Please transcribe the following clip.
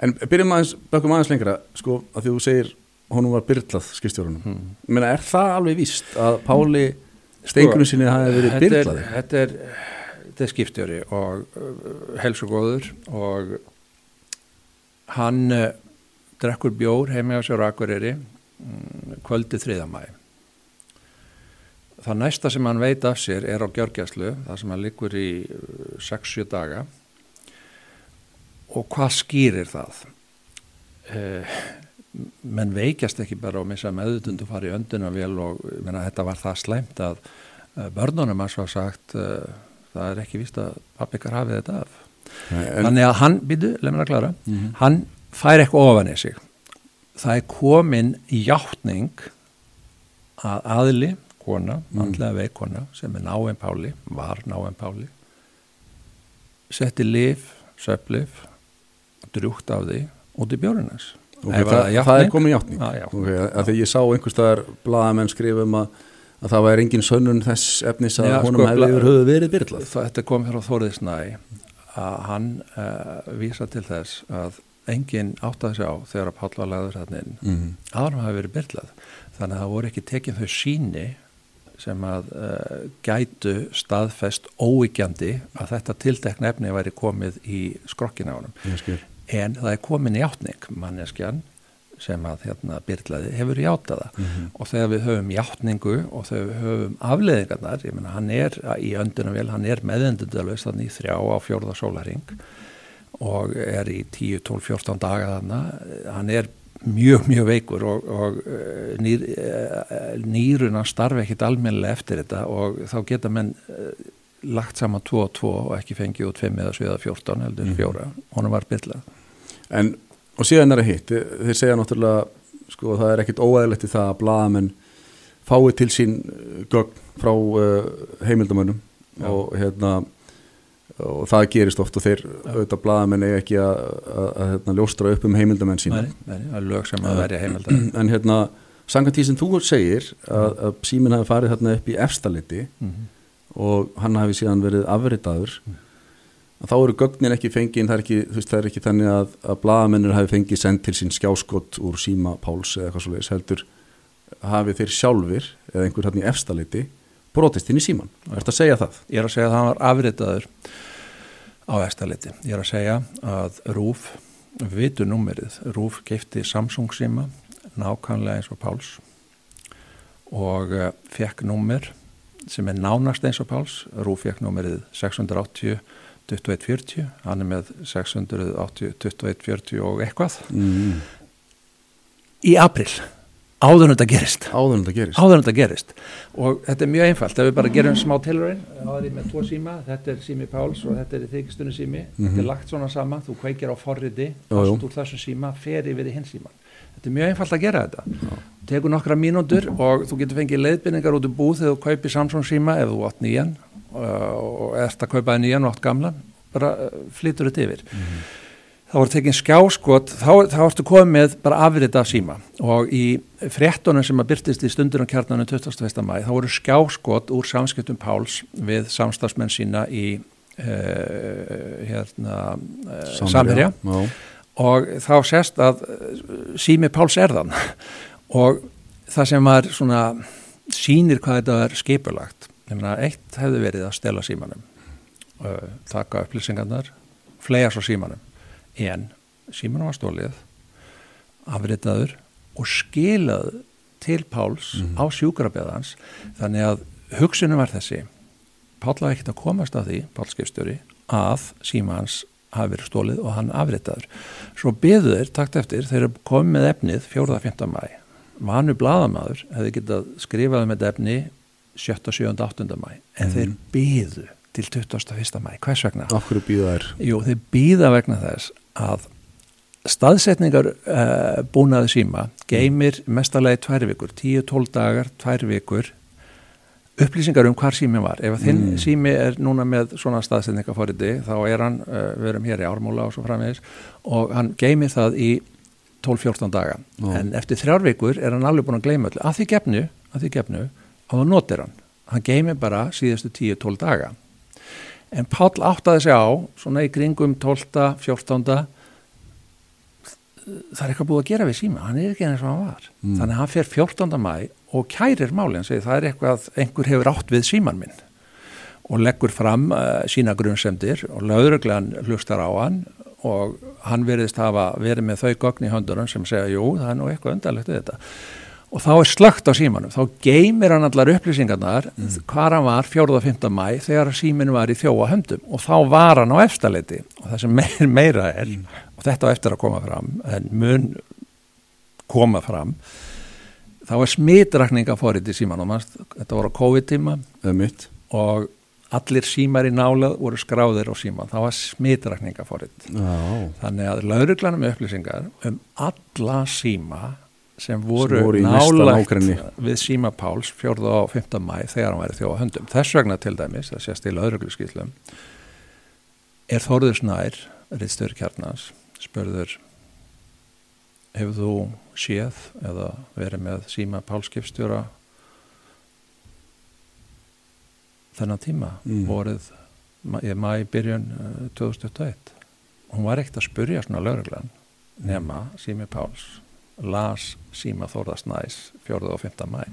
En byrjum aðeins, bökum aðeins lengra sko, að því þú segir honum var byrlað skipstjórunum, Hmm. menna er það alveg víst að Páli steikunum sinni hafi verið Sko, Þetta er- byrlaði? Þetta er, þetta er skiptjóri og uh, helsugóður og hann uh, drekkur bjór heimi á sér Akureyri um, kvöldi þriðamæ. Það næsta sem hann veit af sér er á gjörgjæslu, það sem hann liggur í uh, 6-7 daga og hvað skýrir það? Uh, menn veikjast ekki bara og missa meðutundu fara í önduna vel og ég meina, þetta var það slæmt að börnunum að svo sagt uh, það er ekki víst að pappikar hafið þetta af. Nei, en, Þannig að hann, býtu, leið mér að klara, Mhm. hann fær eitthvað ofan í sig. Það er komin hjáttning að aðli, kona, Mm. andlega veik kona, sem er náinn Páli, var náinn Páli, setti lif, söplif, drjúkt af því út í bjórunars. okay, það, það er komið já. okay, að, að því ég sá einhvers staðar blaðamenn skrifum að, að það væri engin sönnun þess efnis að Já, honum sko, hefði yfir höfu verið byrlað Þetta kom hér á Þóriðsnæ að hann uh, vísa til þess að enginn áttaði sig á þegar að Páll var lagður hann inn mm. aðrum hafi verið byrlað þannig að það voru ekki tekið þau síni sem að uh, gætu staðfest óíkjandi að þetta tiltekna efni væri komið í skrokkina á skil. En það er komin í átning manneskjan sem að hérna byrlaði hefur játaða Mhm. og þegar við höfum játningu og þegar við höfum afleðingarnar, ég menna hann er í öndunum vel, hann er meðendundalust þannig í þrjá á fjórða sólaring og er í 10, 12, 14 daga þannig, hann er mjög, mjög veikur og, og eh, nýr, eh, nýruna starfi ekkit almennilega eftir þetta og þá geta menn eh, lagt saman 2 og 2 og ekki fengið út 5 eða 7 eða 14 heldur Mhm. fjóra, honum var byrlað. En, og síðan er það hitt, þeir, segja náttúrulega, sko, það er ekkit óæðilegt í það að blaðamenn fái til sín gögn frá heimildamönnum og hérna og það gerist oft og þeir auðvitað blaðamenn er ekki að, að, að hérna, ljóstra upp um heimildamenn sína Nei, nei, að en hérna, samkvæmt því sem þú segir að, að síminn hafi farið þarna upp í efstaliti mm og hann hafi síðan verið afritaður að þá eru gögnin ekki fengin það er ekki, veist, það er ekki þannig að, að blaðamennir hafi fengið send til sín skjáskott úr síma Páls eða eitthvað svo leiðis heldur hafi þeir sjálfur eða einhver hann í efstaliti brotist inn í síman, ertu að segja það? Ég er að segja að hann var afritaður á eftirliti. Ég er að segja að Rúf, vitu númerið, Rúf geifti Samsung síma nákvæmlega eins og Páls og uh, fekk númer sem er nánast eins og Páls. Rúf fekk númerið 680 2140, hann er með 680 2140 og eitthvað Mm. í april, áður en þetta gerist. Áður en það gerist. Áður þetta gerist. Og þetta er mjög einfalt, ef við bara gerum smá tilraun er ég með tvo síma, þetta er sími Páls og þetta er þykistunni sími. Þetta Mhm. er lagt svona sama, þú kveikir á Já, já. fast úr þessum síma, fer yfir í hins síman þetta er mjög einfalt að gera þetta. Tekur nokkra mínútur og þú getur fengið leiðbynningar út í búð þegar þú kaupir Samsung síma ef þú átt nýjan uh, og ert að kaupa nýjan og átt gamlan bara uh, flytur þetta yfir. Þá voru tekin skjáskot. Þá, þá ertu komið með bara afrið af síma. Og í fréttunum sem að byrtist í stundunum kjarnanum 21. mæ þá voru skjáskot úr samskiptum Páls við samstagsmenn sína í uh, hérna uh, Samherja og þá sést að uh, sími Páls er þann og það sem var svona sýnir hvað þetta er skipulagt. Nefna, eitt hefði verið að stela símanum uh, taka upplýsingarnar flega svo símanum. En símanum var stólið afritaður og skilað til Páls á sjúkrabeðans þannig að hugsunum var þessi Páll var ekkert að komast að því Páll skipstjóri að síma hans hafi verið stólið og hann afritaður svo byðu þeir, takt eftir, þeir komið með efnið 4. 5. mæ vanu bladamaður hefði getað skrifað með efni 7. 7. 8. mæ en þeir byðu til 21. mæ, hvers vegna? Jú, þeir býða vegna þess að staðsetningar uh, búnaði síma geymir mestalagi tvær vikur, 10-12 dagar, tvær vikur upplýsingar um hvar sími var ef þinn Mm. sími er núna með svona staðsetningaforiti þá er hann, uh, við erum hér í ármúla og svo framvegis og hann geymir það í 12-14 daga Já. en eftir þrjár vikur er hann alveg búin að gleyma öllu að því gefnu, að því gefnu að hann notir hann, hann geymir bara síðustu 10-12 daga en Páll áttaði sig á svona í kringum 12. 14. það er eitthvað búið að gera við síma, hann er ekki eins og hann var Mm. þannig að hann fer 14. mæ og kærir málinn, segir það er eitthvað einhver hefur átt við síman minn og leggur fram uh, sína grunnsemdir og lögreglan hlustar á hann og hann veriðist hafa verið með þau gögn í höndunum sem segja, jú, það er nú eitthvað undarlegt við þetta og þá er slögt á símanum, þá geymir hann allar upplýsingarnar mm. hvar hann var 4. og 5. mæ þegar síminu var í þjóa höndum og þá var hann á efstaleiti og það sem meir, meira er og þetta á eftir að koma fram en mun koma fram þá er smitrakninga fórið í símanum, manst, þetta voru á COVID-tíma og allir símar í nálað voru skráðir á síman, það var smitrakninga fórið Já, þannig að lauruglanum upplýsingar um alla síma sem voru, voru nágrenni. við síma Páls 4. og 5. mæ þegar hann væri þjóða höndum. Þess vegna til dæmis, það sést í laurugluskýslum, er Þórður Snær, Rittstöður Kjarnas, spurður hefur þú séð eða verið með síma Páls skipstjóra þennan tíma Mm. vorið ma- í mæ byrjun uh, 2021 hún var ekkert að spurja svona lauruglan nema sími Páls las síma Þórðars næs 4. og 5. mæ